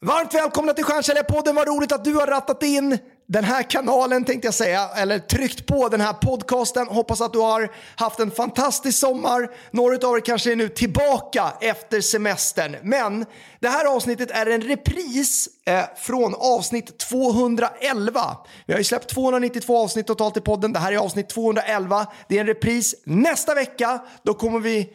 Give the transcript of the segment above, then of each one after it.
Varmt välkomna till Stjärnsäljarpodden. Vad roligt att du har rattat in den här kanalen tänkte jag säga, eller tryckt på den här podcasten. Hoppas att du har haft en fantastisk sommar. Några av er kanske är nu tillbaka efter semestern. Men det här avsnittet är en repris eh, från avsnitt 211. Vi har ju släppt 292 avsnitt totalt i podden. Det här är avsnitt 211. Det är en repris nästa vecka. Då kommer vi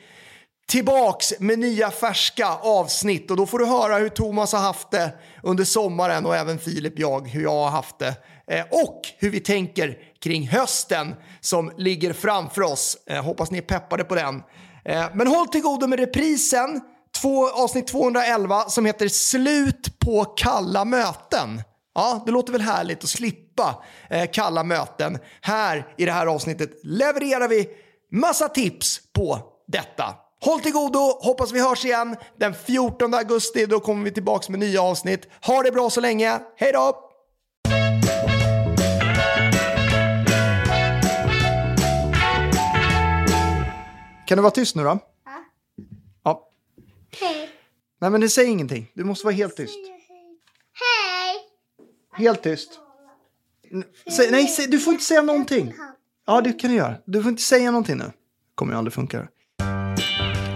tillbaks med nya färska avsnitt och då får du höra hur Thomas har haft det under sommaren och även Filip jag hur jag har haft det eh, och hur vi tänker kring hösten som ligger framför oss. Eh, hoppas ni är peppade på den. Eh, men håll till godo med reprisen, två, avsnitt 211 som heter Slut på kalla möten. Ja, det låter väl härligt att slippa eh, kalla möten. Här i det här avsnittet levererar vi massa tips på detta. Håll till godo, hoppas vi hörs igen den 14 augusti. Då kommer vi tillbaka med nya avsnitt. Ha det bra så länge. Hej då! Kan du vara tyst nu då? Ja. ja. Hej. Nej men det säger ingenting. Du måste vara helt tyst. Hej. Helt tyst. Säg, nej, säg, du får inte säga någonting. Ja, det kan du göra. Du får inte säga någonting nu. kommer ju aldrig funka.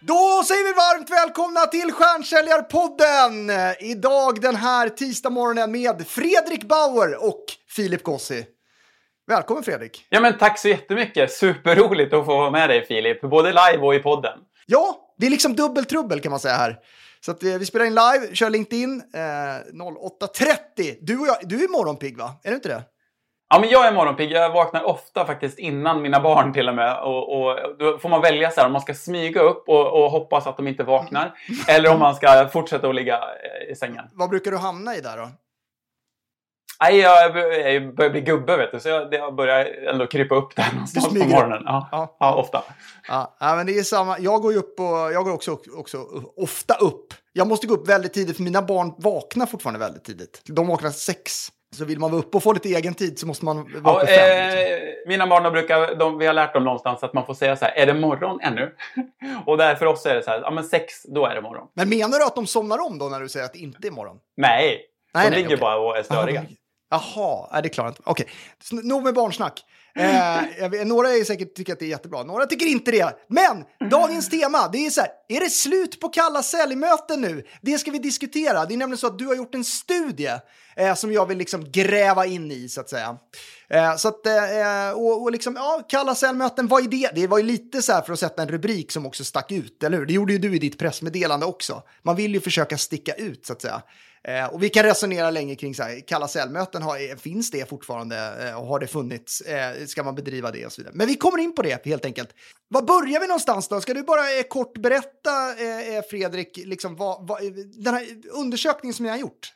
Då säger vi varmt välkomna till Stjärnsäljarpodden! Idag den här tisdag morgonen med Fredrik Bauer och Filip Gossi. Välkommen Fredrik! Ja men tack så jättemycket! Superroligt att få vara med dig Filip, både live och i podden. Ja, det är liksom dubbeltrubbel kan man säga här. Så att, eh, vi spelar in live, kör LinkedIn eh, 08.30. Du, och jag, du är morgonpigg va? Är du inte det? Ja, men jag är morgonpigg. Jag vaknar ofta faktiskt innan mina barn till och med. Och, och då får man välja så här, om man ska smyga upp och, och hoppas att de inte vaknar. Eller om man ska fortsätta att ligga eh, i sängen. Vad brukar du hamna i där då? Nej, jag börjar bli gubbe vet du, så jag, jag börjar ändå krypa upp där någonstans på morgonen. Ja, ja. ja ofta. Ja, men det är samma. Jag går ju upp och jag går också, också ofta upp. Jag måste gå upp väldigt tidigt för mina barn vaknar fortfarande väldigt tidigt. De vaknar sex. Så vill man vara uppe och få lite egen tid så måste man vara ja, uppe fem. Liksom. Eh, mina barn brukar, de, vi har lärt dem någonstans att man får säga så här, är det morgon ännu? och där för oss är det så här, ja men sex, då är det morgon. Men menar du att de somnar om då när du säger att det inte är morgon? Nej, de nej, ligger okay. bara och är störiga. Jaha, nej, det klarar inte. Okej, okay. nog med barnsnack. Eh, vet, några är säkert tycker att det är jättebra, några tycker inte det. Men dagens tema, det är så här, är det slut på kalla säljmöten nu? Det ska vi diskutera. Det är nämligen så att du har gjort en studie eh, som jag vill liksom gräva in i så att säga. Eh, så att, eh, och, och liksom, ja, kalla säljmöten, vad är det? Det var ju lite så här för att sätta en rubrik som också stack ut, eller hur? Det gjorde ju du i ditt pressmeddelande också. Man vill ju försöka sticka ut så att säga. Eh, och vi kan resonera länge kring så här, kalla cellmöten, har, finns det fortfarande eh, och har det funnits? Eh, ska man bedriva det och så vidare? Men vi kommer in på det helt enkelt. Var börjar vi någonstans då? Ska du bara eh, kort berätta, eh, eh, Fredrik, liksom, vad, vad, den här undersökningen som ni har gjort?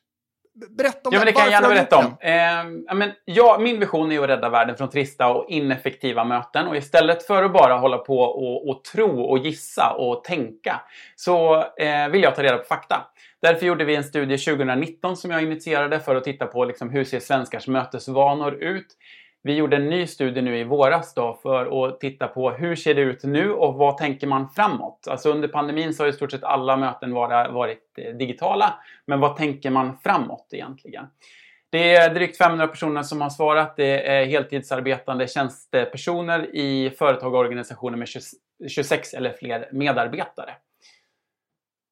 Berätta om ja, men det kan jag gärna berätta om. Eh, men, ja, min vision är att rädda världen från trista och ineffektiva möten. Och istället för att bara hålla på och, och tro och gissa och tänka så eh, vill jag ta reda på fakta. Därför gjorde vi en studie 2019 som jag initierade för att titta på liksom, hur ser svenskars mötesvanor ut. Vi gjorde en ny studie nu i våras då för att titta på hur ser det ut nu och vad tänker man framåt? Alltså under pandemin så har i stort sett alla möten varit eh, digitala. Men vad tänker man framåt egentligen? Det är drygt 500 personer som har svarat. Det är heltidsarbetande tjänstepersoner i företag och organisationer med 26 eller fler medarbetare.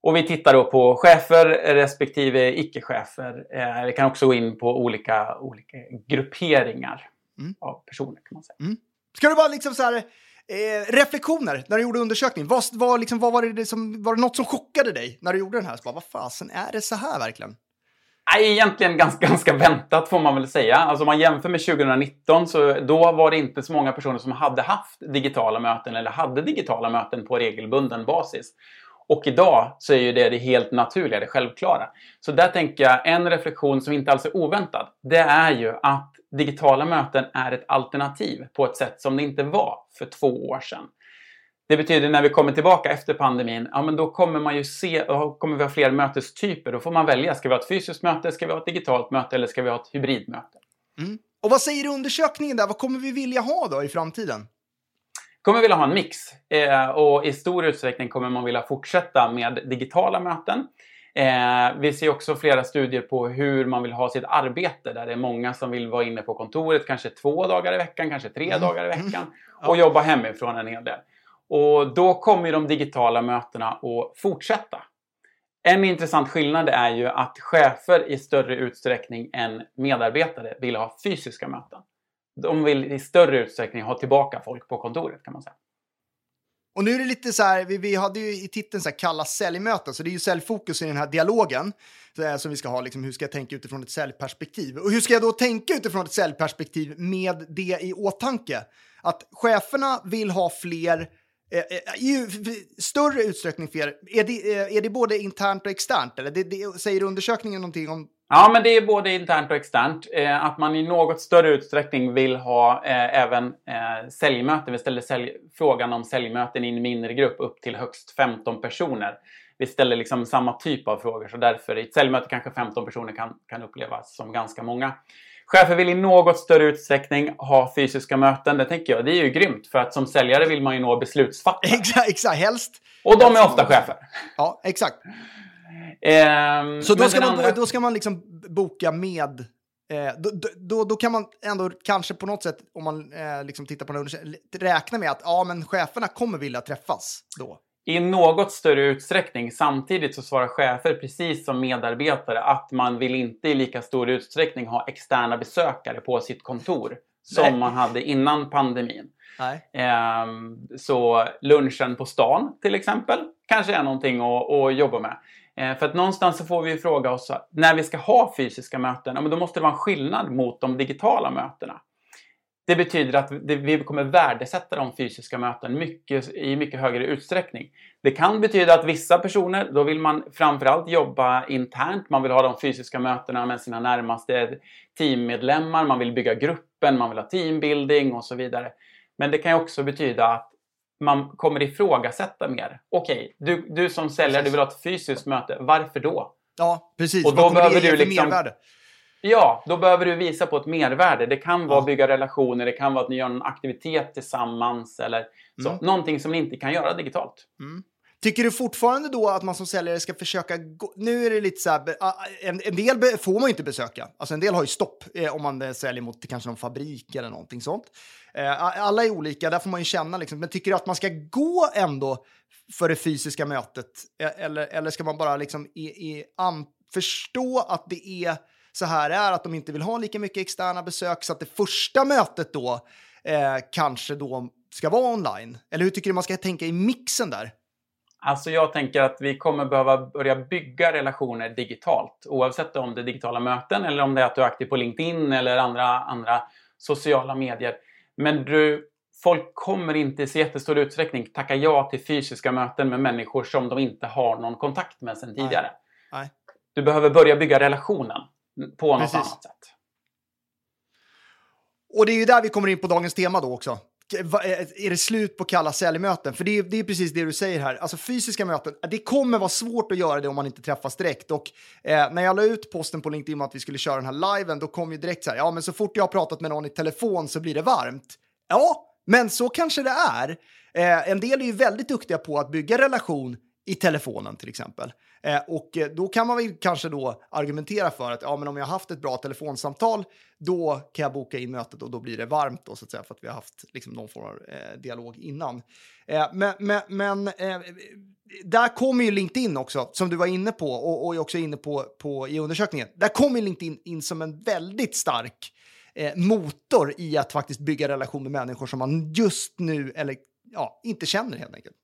Och vi tittar då på chefer respektive icke-chefer. Eh, vi kan också gå in på olika, olika grupperingar mm. av personer kan man säga. Mm. Ska det vara liksom så här, eh, reflektioner när du gjorde undersökningen? Vad, vad, liksom, vad var, det som, var det något som chockade dig när du gjorde den här? Så bara, vad fasen, är det så här verkligen? Nej, egentligen ganska, ganska väntat får man väl säga. Alltså om man jämför med 2019 så då var det inte så många personer som hade haft digitala möten eller hade digitala möten på regelbunden basis. Och idag så är ju det det helt naturliga, det självklara. Så där tänker jag, en reflektion som inte alls är oväntad, det är ju att digitala möten är ett alternativ på ett sätt som det inte var för två år sedan. Det betyder när vi kommer tillbaka efter pandemin, ja men då kommer man ju se, då kommer vi ha fler mötestyper. Då får man välja, ska vi ha ett fysiskt möte, ska vi ha ett digitalt möte eller ska vi ha ett hybridmöte? Mm. Och vad säger undersökningen där? Vad kommer vi vilja ha då i framtiden? Kommer vilja ha en mix eh, och i stor utsträckning kommer man vilja fortsätta med digitala möten. Eh, vi ser också flera studier på hur man vill ha sitt arbete där det är många som vill vara inne på kontoret kanske två dagar i veckan, kanske tre dagar i veckan och jobba hemifrån en hel del. Och då kommer de digitala mötena att fortsätta. En intressant skillnad är ju att chefer i större utsträckning än medarbetare vill ha fysiska möten. De vill i större utsträckning ha tillbaka folk på kontoret kan man säga. Och nu är det lite så här, vi, vi hade ju i titeln så här kalla säljmöten, så det är ju säljfokus i den här dialogen här, eh, som vi ska ha, liksom, hur ska jag tänka utifrån ett säljperspektiv? Och hur ska jag då tänka utifrån ett säljperspektiv med det i åtanke? Att cheferna vill ha fler eh, eh i större utsträckning fler. Är det, eh, är det både internt och externt? Eller det, det, säger undersökningen någonting om Ja, men det är både internt och externt. Eh, att man i något större utsträckning vill ha eh, även eh, säljmöten. Vi ställer sälj frågan om säljmöten i en mindre grupp upp till högst 15 personer. Vi ställer liksom samma typ av frågor, så därför i ett säljmöte kanske 15 personer kan, kan upplevas som ganska många. Chefer vill i något större utsträckning ha fysiska möten. Det tänker jag, det är ju grymt. För att som säljare vill man ju nå beslutsfattare. Exakt, exakt, helst. Och de är ofta chefer. Ja, exakt. Ehm, Så då ska, man, andra- då ska man liksom boka med... Eh, då, då- då, kan man ändå kanske på något sätt, om man eh, liksom tittar på den här undersökningen, räkna med att ja, men cheferna kommer vilja träffas då. i något större utsträckning. Samtidigt så svarar chefer precis som medarbetare att man vill inte i lika stor utsträckning ha externa besökare på sitt kontor som Nej. man hade innan pandemin. Ehm, så lunchen på stan till exempel kanske är någonting att, att jobba med. Eh, för att någonstans så får vi ju fråga oss när vi ska ha fysiska möten, ja, men då måste det vara en skillnad mot de digitala mötena. Det betyder att vi kommer värdesätta de fysiska möten mycket, i mycket högre utsträckning. Det kan betyda att vissa personer, då vill man framförallt jobba internt. Man vill ha de fysiska mötena med sina närmaste teammedlemmar, man vill bygga gruppen, man vill ha teambuilding och så vidare. Men det kan också betyda att man kommer ifrågasätta mer. Okej, du, du som säljare, du vill ha ett fysiskt möte. Varför då? Ja, precis. Och då Vad det behöver ge du liksom- mervärde? Ja, då behöver du visa på ett mervärde. Det kan vara Ja. bygga relationer, det kan vara att ni gör någon aktivitet tillsammans eller så. Mm. Någonting som ni inte kan göra digitalt. Tycker du fortfarande då att man som säljare ska försöka gå... Nu är det lite så här, en, en del får man ju inte besöka. Alltså en del har ju stopp eh, om man eh, säljer mot kanske någon fabrik eller någonting sånt. Eh, alla är olika, där får man ju känna liksom. Men tycker du att man ska gå ändå för det fysiska mötet? Eh, Eller, eller ska man bara liksom i, i, an, förstå att det är så här är, att de inte vill ha lika mycket externa besök så att det första mötet då eh, kanske då ska vara online? Eller hur tycker du man ska tänka i mixen där? Alltså jag tänker att vi kommer behöva börja bygga relationer digitalt. Oavsett om det är digitala möten eller om det är att du är aktiv på LinkedIn eller andra, andra sociala medier. Men du, folk kommer inte i så jättestor utsträckning tacka ja till fysiska möten med människor som de inte har någon kontakt med sedan tidigare. Nej. Du behöver börja bygga relationen på något Precis. annat sätt. Och det är ju där vi kommer in på dagens tema då också. Är eh, eh, är det slut på kalla säljmöten? För det är, det är precis det du säger här. Alltså fysiska möten, eh, det kommer vara svårt att göra det om man inte träffas direkt. Och eh, när jag la ut posten på LinkedIn om att vi skulle köra den här liven, då kom ju direkt så här, ja men så fort jag har pratat med någon i telefon så blir det varmt. Ja, men så kanske det är. Eh, en del är ju väldigt duktiga på att bygga relation i telefonen till exempel. Eh, och eh, då kan man väl kanske då argumentera för att ja, men om jag har haft ett bra telefonsamtal, då kan jag boka in mötet och då blir det varmt då så att säga för att vi har haft liksom, någon form av eh, dialog innan. Eh, men men, men eh, där kommer ju LinkedIn också, som du var inne på och, och är också inne på, på i undersökningen. Där kommer LinkedIn in som en väldigt stark eh, motor i att faktiskt bygga relation med människor som man just nu eller ja, inte känner helt enkelt.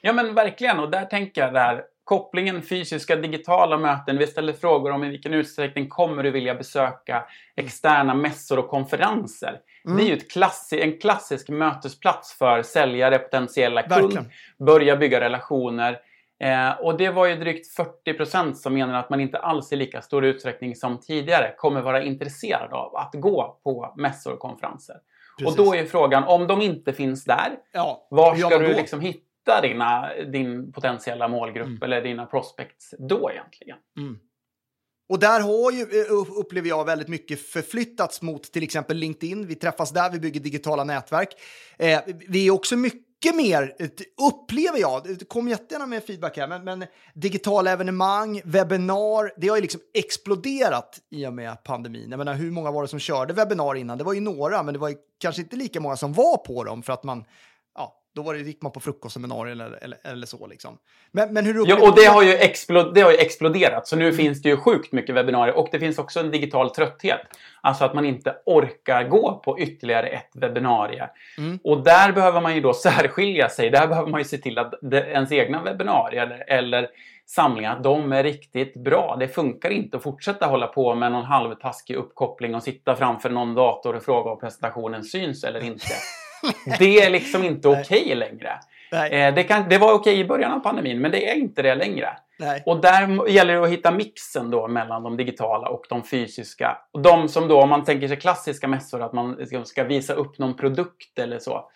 Ja men verkligen, och där tänker jag där kopplingen fysiska digitala möten. Vi ställer frågor om i vilken utsträckning kommer du vilja besöka externa mässor och konferenser. Det är ju ett klassi- en klassisk mötesplats för säljare, potentiella kund. Verkligen. Börja bygga relationer. Eh, och det var ju drygt 40 procent som menar att man inte alls i lika stor utsträckning som tidigare kommer vara intresserad av att gå på mässor och konferenser. Precis. Och då är frågan, om de inte finns där, Ja, var ska du liksom hitta dina, din potentiella målgrupp Mm. eller dina prospects då egentligen? Och där har ju, eh, upplever jag, väldigt mycket förflyttats mot till exempel LinkedIn. Vi träffas där, vi bygger digitala nätverk. Eh, vi är också mycket mer, upplever jag, kom jättegärna med feedback här, men, men digitala evenemang, webbinar, det har ju liksom exploderat i och med pandemin. Jag menar, hur många var det som körde webbinar innan? Det var ju några, men det var ju kanske inte lika många som var på dem för att man, då var det, gick man på frukostseminarier eller, eller, eller så liksom. Men, men hur Ja, och det har, ju explo- det har ju exploderat. Så Mm. nu finns det ju sjukt mycket webbinarier och det finns också en digital trötthet. Alltså att man inte orkar gå på ytterligare ett webbinarie. Mm. Och där behöver man ju då särskilja sig. Där behöver man ju se till att ens egna webbinarier eller, eller samlingar, att de är riktigt bra. Det funkar inte att fortsätta hålla på med någon halvtaskig uppkoppling och sitta framför någon dator och fråga om presentationen syns eller inte. Det är liksom inte okej längre. Nej. Eh, det, kan, det var okej i början av pandemin, men det är inte det längre. Nej. Och där gäller det att hitta mixen då mellan de digitala och de fysiska. Och de som då, om man tänker sig klassiska mässor, att man ska- ska visa upp någon produkt eller så.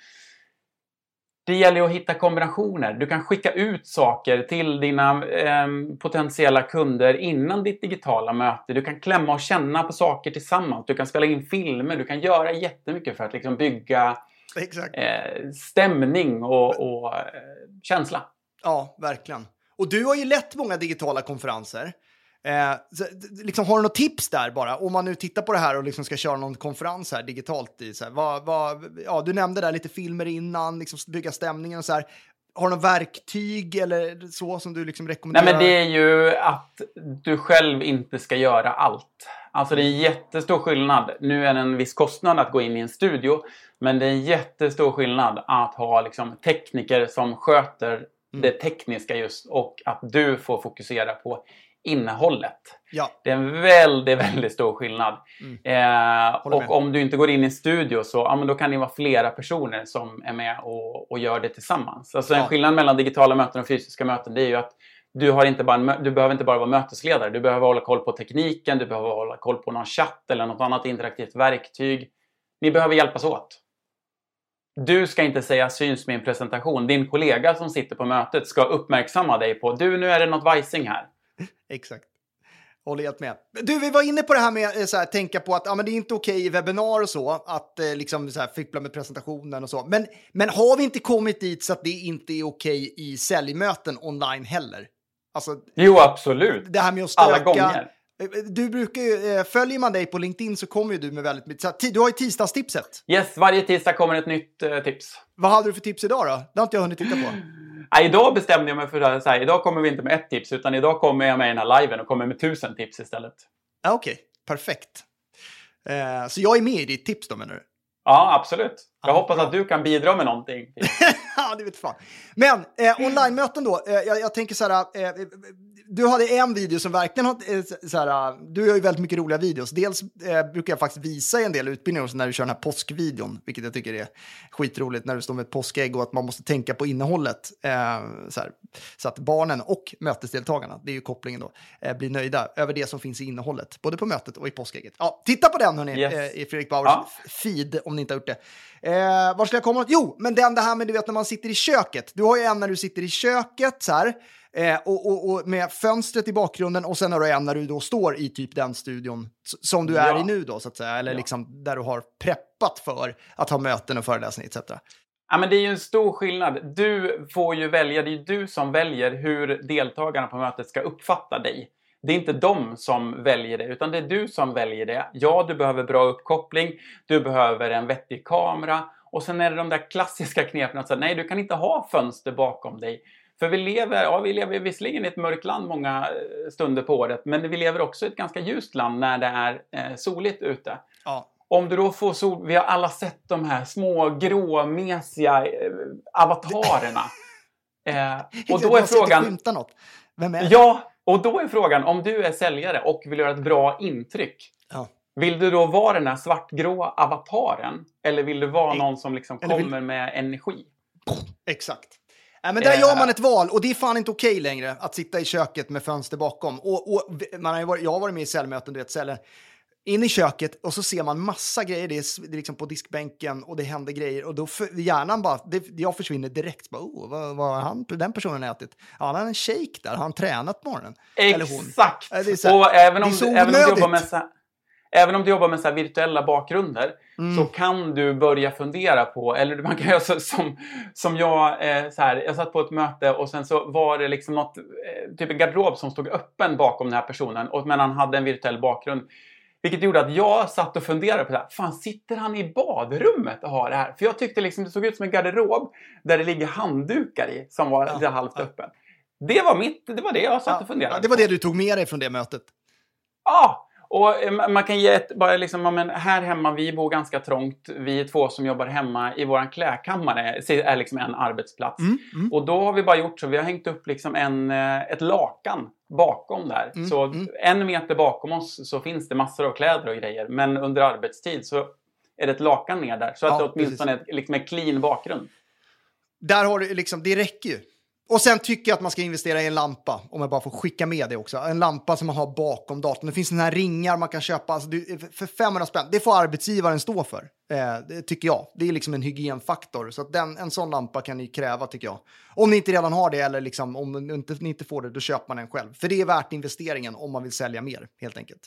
Det gäller att hitta kombinationer. Du kan skicka ut saker till dina ehm, potentiella kunder innan ditt digitala möte. Du kan klämma och känna på saker tillsammans. Du kan spela in filmer. Du kan göra jättemycket för att liksom bygga Exakt. eh, stämning och, och eh, känsla. Ja, verkligen. Och du har ju lett många digitala konferenser. Eh, så, liksom, har du något tips där bara? Om man nu tittar på det här och liksom ska köra någon konferens här digitalt. I, så här, vad, vad, ja, du nämnde där lite filmer innan, liksom bygga stämningen och så här. Har du något verktyg eller så som du liksom Nej, rekommenderar? men det är ju att du själv inte ska göra allt. Alltså det är en jättestor skillnad. Nu är det en viss kostnad att gå in i en studio, men det är en jättestor skillnad att ha liksom, tekniker som sköter det tekniska just och att du får fokusera på innehållet. Ja, Det är en väldigt, väldigt stor skillnad. Eh, Håller med. och om du inte går in i en studio så ja, men då kan det vara flera personer som är med och, och gör det tillsammans. Alltså Ja. en skillnad mellan digitala möten och fysiska möten det är ju att du, har inte bara du behöver inte bara vara mötesledare. Du behöver hålla koll på tekniken, du behöver hålla koll på någon chatt eller något annat interaktivt verktyg. Ni behöver hjälpas åt. Du ska inte säga syns min presentation. Din kollega som sitter på mötet ska uppmärksamma dig på du, nu är det något vajsing här. exakt. Håller helt med. Du, vi var inne på det här med att så här, tänka på att ja, men det är inte okej i webbinar och så, att eh, liksom så här, fippla med presentationen och så. Men, men har vi inte kommit dit så att det inte är okej i säljmöten online heller? Alltså, Jo, absolut. det här med att stöka. Alla gånger. Eh, Du brukar ju, eh, följer man dig på LinkedIn så kommer ju du med väldigt mycket. här, Du har ju tisdagstipset. Yes, varje tisdag kommer ett nytt eh, tips. Vad hade du för tips idag då? Det har inte jag hunnit titta på. Nej, idag bestämde jag mig för att säga, idag kommer vi inte med ett tips, utan idag kommer jag med i den här liven och kommer med tusen tips istället. Okej, perfekt. Eh, så jag är med i ditt tips då menar du? Ja, absolut. Jag Ja, hoppas bra. att du kan bidra med någonting. Ja, det vet fan. Men eh, online-möten då. Eh, jag, jag tänker så här. Eh, eh, du hade en video som verkligen har... Eh, så här, du gör ju väldigt mycket roliga videos. Dels eh, brukar jag faktiskt visa i en del utbildningar när du kör den här påskvideon, vilket jag tycker är skitroligt när du står med ett påskägg och att man måste tänka på innehållet. Eh, så, här, så att barnen och mötesdeltagarna, det är ju kopplingen då, eh, blir nöjda över det som finns i innehållet, både på mötet och i påskägget. Ja, titta på den hörni, Yes. eh, i Fredrik Bauers Ja. feed om ni inte har gjort det. Eh, var ska jag komma? Jo, men den det här med du vet när man sitter i köket. Du har ju en när du sitter i köket så här. Eh, och, och, och med fönstret i bakgrunden och sen har du en när du då står i typ den studion som du är Ja. i nu då så att säga. Eller Ja. liksom där du har preppat för att ha möten och föreläsningar etc. Ja, men det är ju en stor skillnad. Du får ju välja, det är ju du som väljer hur deltagarna på mötet ska uppfatta dig. Det är inte de som väljer det, utan det är du som väljer det. Ja, du behöver bra uppkoppling, du behöver en vettig kamera och sen är det de där klassiska knepen att säga nej, du kan inte ha fönster bakom dig. För vi lever, ja, vi lever visserligen i ett mörkt land många eh, stunder på året, men vi lever också i ett ganska ljust land när det är eh, soligt ute. Ja. Om du då får sol... Vi har alla sett de här små gråmesiga eh, avatarerna. Eh, och då är frågan... något. Vem är det? Ja, och då är frågan om du är säljare och vill göra ett bra intryck. Ja. Vill du då vara den här svartgrå avataren? Eller vill du vara någon som liksom eller vill- kommer med energi? Exakt. Nej, men där Eh, gör man ett val och det är fan inte okej längre att sitta i köket med fönster bakom. Och, och man har varit, jag har varit med i cellmöten, du vet, celler. In i köket och så ser man massa grejer, det är, det är liksom på diskbänken och det händer grejer och då för, hjärnan bara, det, jag försvinner direkt. Bara, oh, vad, vad har han, den personen ätit? Ja, han har en shake där, har han tränat på morgonen? Eller hon. Exakt! Det är så här- och även det om, är så du- även om du jobbar onödigt. med så här, Även om du jobbar med så här virtuella bakgrunder Mm. så kan du börja fundera på, eller man kan göra så, som, som jag, eh, så här, jag satt på ett möte och sen så var det liksom något, eh, typ en garderob som stod öppen bakom den här personen, och, men han hade en virtuell bakgrund. Vilket gjorde att jag satt och funderade på det här, fan sitter han i badrummet och har det här? För jag tyckte liksom det såg ut som en garderob där det ligger handdukar i som var Ja, lite halvt ja. öppen. Det var mitt, det var det jag satt och funderade Ja, det var det du tog med dig från det mötet. Ja! Och eh, ma- man kan ge ett, bara liksom, men här hemma, vi bor ganska trångt. Vi är två som jobbar hemma i våran klädkammare, är liksom en arbetsplats. Mm, Och då har vi bara gjort så, vi har hängt upp liksom en, eh, ett lakan bakom där. Mm, så mm. en meter bakom oss så finns det massor av kläder och grejer. Men under arbetstid så är det ett lakan ner där. Så att Ja, det åtminstone är liksom en clean bakgrund. Där har du liksom, det räcker ju. Och sen tycker jag att man ska investera i en lampa, om jag bara får skicka med det också. En lampa som man har bakom datorn. Det finns såna här ringar man kan köpa alltså för 500 spänn. Det får arbetsgivaren stå för, eh, tycker jag. Det är liksom en hygienfaktor. Så den, en sån lampa kan ni kräva, tycker jag. Om ni inte redan har det, eller liksom, om ni inte, ni inte får det, då köper man den själv. För det är värt investeringen om man vill sälja mer, helt enkelt.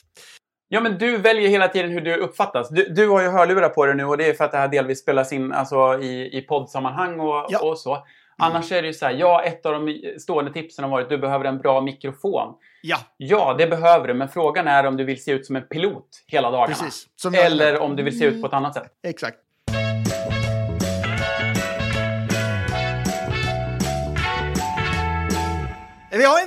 Ja, men du väljer hela tiden hur du uppfattas. Du, du har ju hörlurar på dig nu och det är för att det här delvis spelas in alltså, i, i poddsammanhang och, Ja. och så. Annars är det ju så här, ja, ett av de stående tipsen har varit att du behöver en bra mikrofon. Ja, Ja, det behöver du, men frågan är om du vill se ut som en pilot hela dagarna. precis. Som jag- Eller om du vill se ut på ett annat sätt. Exakt. Vi har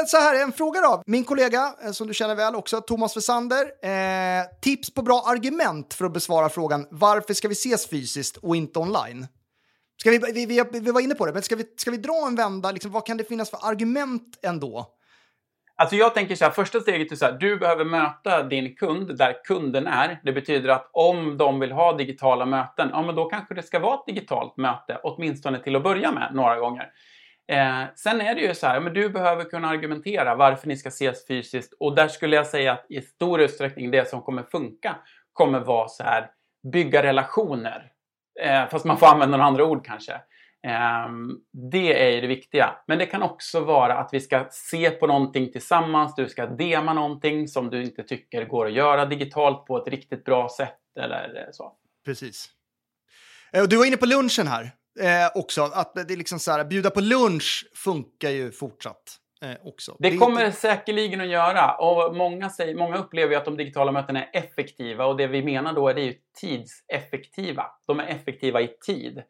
en, så här, en fråga då. Min kollega, eh, som du känner väl också, Thomas Wessander. Eh, tips på bra argument för att besvara frågan varför ska vi ses fysiskt och inte online? Ska vi, vi, vi, vi var inne på det, men ska vi, ska vi dra en vända? Liksom, vad kan det finnas för argument ändå? Alltså jag tänker så här, första steget är så här, du behöver möta din kund där kunden är. Det betyder att om de vill ha digitala möten, ja men då kanske det ska vara ett digitalt möte, åtminstone till att börja med några gånger. Eh, sen är det ju så här, men du behöver kunna argumentera varför ni ska ses fysiskt och där skulle jag säga att i stor utsträckning det som kommer funka kommer vara så här, bygga relationer. Eh, fast man får använda några andra ord kanske. Eh, det är ju det viktiga. Men det kan också vara att vi ska se på någonting tillsammans. Du ska dema någonting som du inte tycker går att göra digitalt på ett riktigt bra sätt eller eh, så. Precis. Eh, du var inne på lunchen här eh, också. Att det är liksom så här, bjuda på lunch funkar ju fortsatt också. Det kommer inte- säkerligen att göra. Och många, säger, många upplever att de digitala mötena är effektiva och det vi menar då är det ju tidseffektiva. De är effektiva i tid.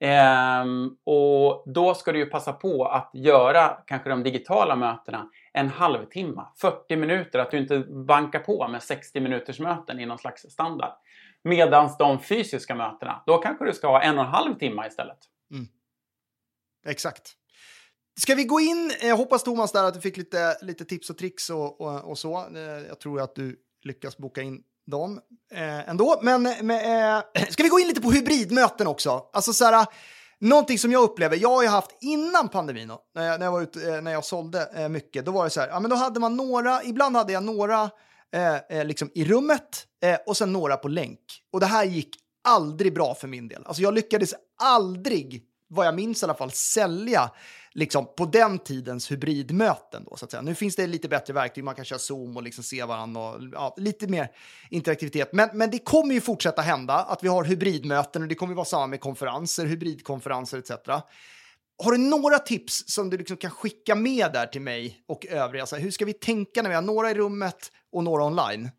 Ehm, och då ska du ju passa på att göra kanske de digitala mötena en halvtimme, 40 minuter, att du inte bankar på med 60 minuters möten i någon slags standard. Medan de fysiska mötena, då kanske du ska ha en och en halv timme istället. Exakt. Ska vi gå in, jag hoppas Thomas där att du fick lite, lite tips och tricks och, och, och så. Eh, jag tror att du lyckas boka in dem eh, ändå. Men, men eh, ska vi gå in lite på hybridmöten också? Alltså så här, någonting som jag upplever, jag har ju haft innan pandemin då, när jag, när jag var ute, eh, när jag sålde eh, mycket, då var det så här, ja men då hade man några, ibland hade jag några eh, eh, liksom i rummet eh, och sen några på länk. Och det här gick aldrig bra för min del. Alltså jag lyckades aldrig, vad jag minns i alla fall, sälja liksom på den tidens hybridmöten. Då, så att säga. Nu finns det lite bättre verktyg, man kan köra Zoom och liksom se varandra och ja, lite mer interaktivitet. Men, men det kommer ju fortsätta hända att vi har hybridmöten och det kommer ju vara samma med konferenser, hybridkonferenser etc. Har du några tips som du liksom kan skicka med där till mig och övriga? Så här, hur ska vi tänka när vi har några i rummet och några online?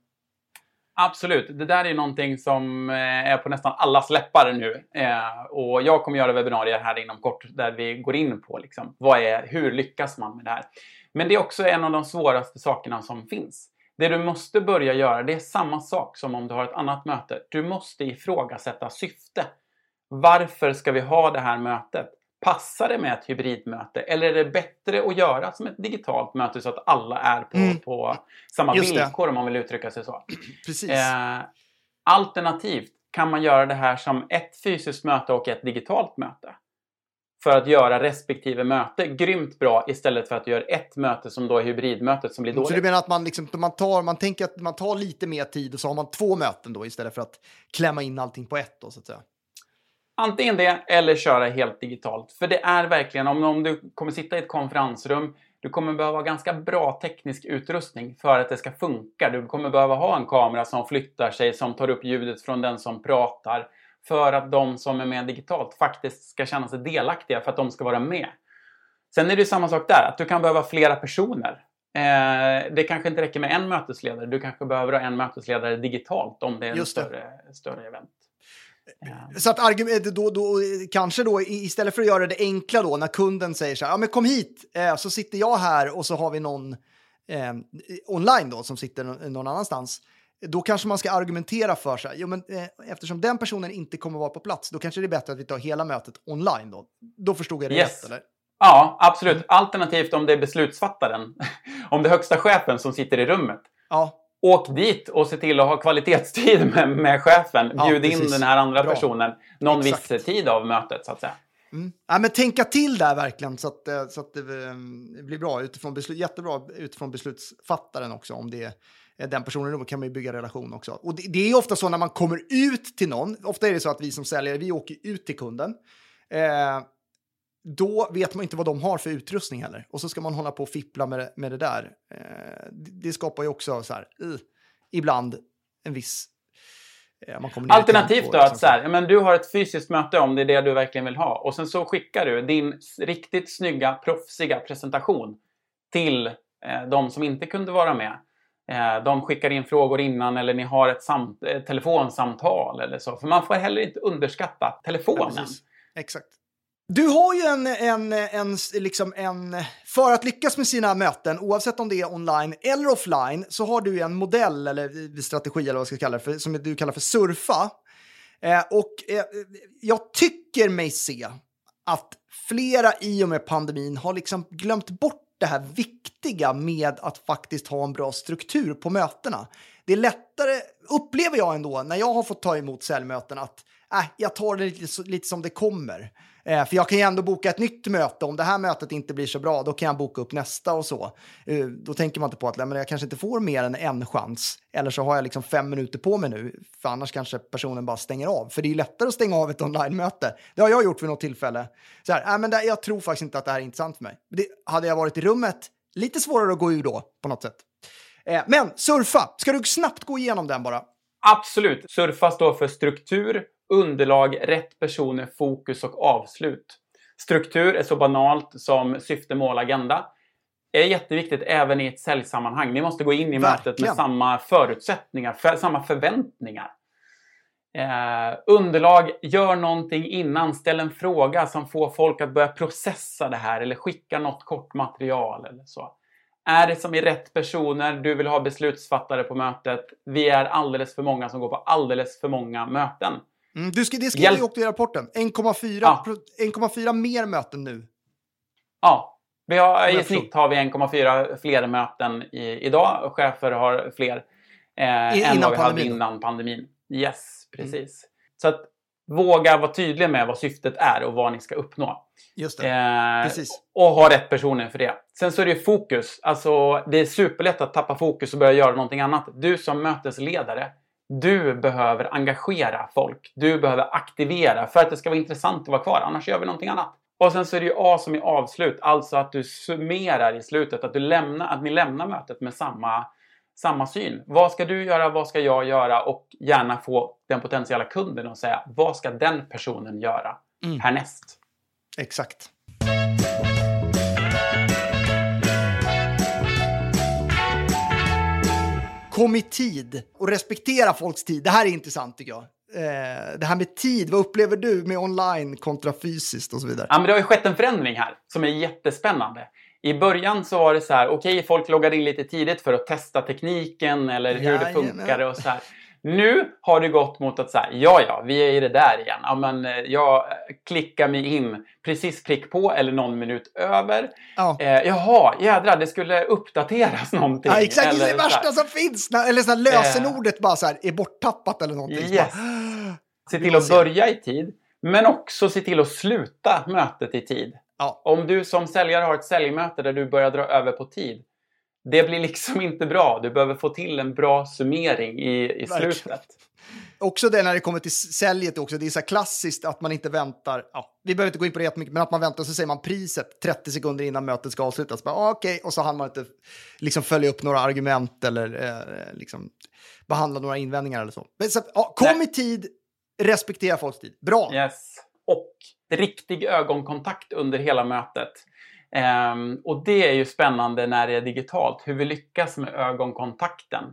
Absolut. Det där är någonting som eh, är på nästan allas läppar nu. Eh, Och jag kommer göra webbinarier här inom kort där vi går in på liksom, vad är, hur lyckas man med det här. Men det är också en av de svåraste sakerna som finns. Det du måste börja göra, det är samma sak som om du har ett annat möte. Du måste ifrågasätta syfte. Varför ska vi ha det här mötet? Passar det med ett hybridmöte? Eller är det bättre att göra som ett digitalt möte så att alla är på, Mm. på samma Just det. villkor om man vill uttrycka sig så? Precis. Eh, alternativt kan man göra det här som ett fysiskt möte och ett digitalt möte. för att göra respektive möte grymt bra istället för att du gör ett möte som då är hybridmötet som blir Så du dåligt. menar att man, liksom, man, tar, man tänker att man tar lite mer tid och så har man två möten då istället för att klämma in allting på ett då så att säga? Antingen det eller köra helt digitalt. För det är verkligen, om, om du kommer sitta i ett konferensrum, du kommer behöva ganska bra teknisk utrustning för att det ska funka. Du kommer behöva ha en kamera som flyttar sig, som tar upp ljudet från den som pratar. För att de som är med digitalt faktiskt ska känna sig delaktiga, för att de ska vara med. Sen är det samma sak där, att du kan behöva flera personer. Eh, det kanske inte räcker med en mötesledare. Du kanske behöver ha en mötesledare digitalt om det är en det. större, större event. Så att argument, då, då, kanske då istället för att göra det enkla då när kunden säger så här, ja men kom hit, eh, så sitter jag här och så har vi någon eh, online då som sitter någon, någon annanstans. Då kanske man ska argumentera för sig, jo men eh, eftersom den personen inte kommer vara på plats, då kanske det är bättre att vi tar hela mötet online då. Då förstod jag det Yes. rätt eller? Ja, absolut. Alternativt om det är beslutsfattaren, om det är högsta chefen som sitter i rummet. Ja, Åk dit och se till att ha kvalitetstid med, med chefen. Ja, Bjud in precis. den här andra Bra. personen någon Exakt. viss tid av mötet, så att säga. Mm. Ja, men tänka till där verkligen så att, eh, så att det eh, blir bra utifrån beslut, jättebra utifrån beslutsfattaren också om det är den personen, då kan man ju bygga relation också. Och det, det är ofta så när man kommer ut till någon, ofta är det så att vi som säljare, vi åker ut till kunden. Eh, då vet man inte vad de har för utrustning heller. Och så ska man hålla på och fippla med det, med det där. Eh, det, skapar ju också så här, uh, ibland en viss... Eh, Alternativt då liksom att så här, ja, men du har ett fysiskt möte om det är det du verkligen vill ha. Och sen så skickar du din riktigt snygga, proffsiga presentation till eh, de som inte kunde vara med. Eh, de skickar in frågor innan eller ni har ett samt, eh, telefonsamtal eller så. För man får heller inte underskatta Ja, telefonen. precis. Exakt. Du har ju en, en, en, liksom en, för att lyckas med sina möten, oavsett om det är online eller offline, så har du en modell eller strategi eller vad jag ska kalla det för, som du kallar för surfa. Eh, och eh, jag tycker mig se att flera i och med pandemin har liksom glömt bort det här viktiga med att faktiskt ha en bra struktur på mötena. Det är lättare, upplever jag ändå, när jag har fått ta emot säljmöten att äh, jag tar det lite, lite som det kommer. Eh, för jag kan ju ändå boka ett nytt möte. Om det här mötet inte blir så bra, då kan jag boka upp nästa och så. Eh, då tänker man inte på att men jag kanske inte får mer än en chans. Eller så har jag liksom fem minuter på mig nu, för annars kanske personen bara stänger av. För det är ju lättare att stänga av ett online-möte. Det har jag gjort vid något tillfälle. Så här, äh, men det, jag tror faktiskt inte att det här är intressant för mig. Det, hade jag varit i rummet, lite svårare att gå ur då, på något sätt. Eh, men surfa, ska du snabbt gå igenom den bara? Absolut. Surfa står för struktur, underlag, rätt personer, fokus och avslut. Struktur är så banalt som syfte, mål, agenda. Det är jätteviktigt även i ett säljsammanhang. Ni måste gå in i mötet Verkligen. med samma förutsättningar, för, samma förväntningar. Eh, underlag, gör någonting innan. Ställ en fråga som får folk att börja processa det här eller skicka något kort material eller så. Är det som i rätt personer, du vill ha beslutsfattare på mötet. Vi är alldeles för många som går på alldeles för många möten. Mm, du ska, det skriver Hjälp. ju också i rapporten. 1,4 Ja. pro- 1,4 mer möten nu. Ja, vi har, i snitt har vi 1,4 fler möten i, idag och chefer har fler eh, I- än vad vi hade innan pandemin. Yes, precis. Så att våga vara tydlig med vad syftet är och vad ni ska uppnå. Just det. Eh, Precis. Och ha rätt personer för det. Sen så är det fokus. Alltså, det är superlätt att tappa fokus och börja göra någonting annat. Du som mötesledare, du behöver engagera folk. Du behöver aktivera för att det ska vara intressant att vara kvar. Annars gör vi någonting annat. Och sen så är det ju A som i avslut. Alltså att du summerar i slutet. Att, du lämnar, att ni lämnar mötet med samma, samma syn. Vad ska du göra? Vad ska jag göra? Och gärna få den potentiella kunden att säga vad ska den personen göra Mm. härnäst? Exakt. Kom i tid och respektera folks tid. Det här är intressant tycker jag. Eh, det här med tid, vad upplever du med online kontra fysiskt och så vidare? Ja, men det har ju skett en förändring här som är jättespännande. I början så var det så här, okej, folk loggade in lite tidigt för att testa tekniken eller hur det Jajamän. funkar och så här. Nu har det gått mot att säga, ja, ja, vi är i det där igen. Ja, men eh, jag klickar mig in precis prick på eller någon minut över. Ja. Eh, jaha, jädrar, det skulle uppdateras någonting. Ja, exakt, det är Eller det så här. värsta som finns. Eller så här lösenordet bara så här är borttappat eller någonting. Yes. Bara, Se till att börja i tid. Men också se till att sluta mötet i tid. Ja. Om du som säljare har ett säljmöte där du börjar dra över på tid, det blir liksom inte bra. Du behöver få till en bra summering i, i Verkligen. slutet. Också det när det kommer till säljet också, det är så här klassiskt att man inte väntar, ja, vi behöver inte gå in på det jättemycket, men att man väntar och så säger man priset 30 sekunder innan mötet ska avslutas. Bara, ah, Okej, och så hann man inte liksom följa upp några argument eller eh, liksom behandla några invändningar eller så. Men så, ja, kom i tid, respektera folks tid. Bra! Yes. Och riktig ögonkontakt under hela mötet. Ehm, och det är ju spännande när det är digitalt, hur vi lyckas med ögonkontakten.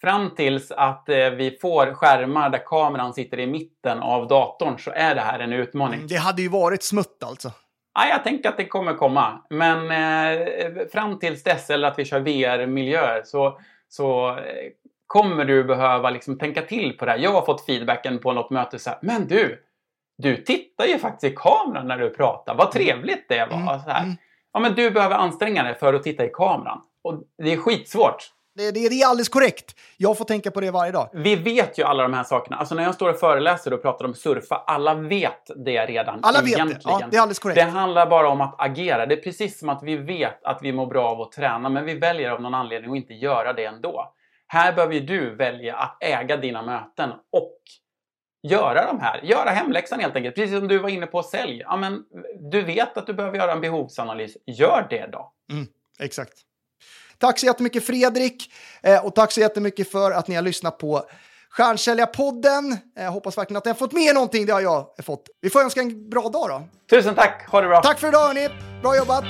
Fram tills att eh, vi får skärmar där kameran sitter i mitten av datorn så är det här en utmaning. Det hade ju varit smutt alltså. Ja, jag tänker att det kommer komma. Men eh, fram tills dess, eller att vi kör VR-miljöer, så, så eh, kommer du behöva liksom tänka till på det här. Jag har fått feedbacken på något möte så här, men du, du tittar ju faktiskt i kameran när du pratar. Vad trevligt det var. Mm, Så här. mm. Ja, men du behöver anstränga dig för att titta i kameran. Och det är skitsvårt. Det, det, det är alldeles korrekt. Jag får tänka på det varje dag. Vi vet ju alla de här sakerna. Alltså när jag står och föreläser och pratar om surfa, alla vet det redan Alla vet det. egentligen. Ja, det är alldeles korrekt. Det handlar bara om att agera. Det är precis som att vi vet att vi mår bra av att träna, men vi väljer av någon anledning att inte göra det ändå. Här behöver ju du välja att äga dina möten och göra de här. Göra hemläxan helt enkelt. Precis som du var inne på sälj. Ja, men du vet att du behöver göra en behovsanalys. Gör det då. Exakt. Tack så jättemycket Fredrik eh, och tack så jättemycket för att ni har lyssnat på Stjärnsäljarpodden. Jag hoppas verkligen att ni har fått med någonting, det har jag fått. Vi får önska en bra dag då. Tusen tack, ha det bra! Tack för idag hörni, bra jobbat!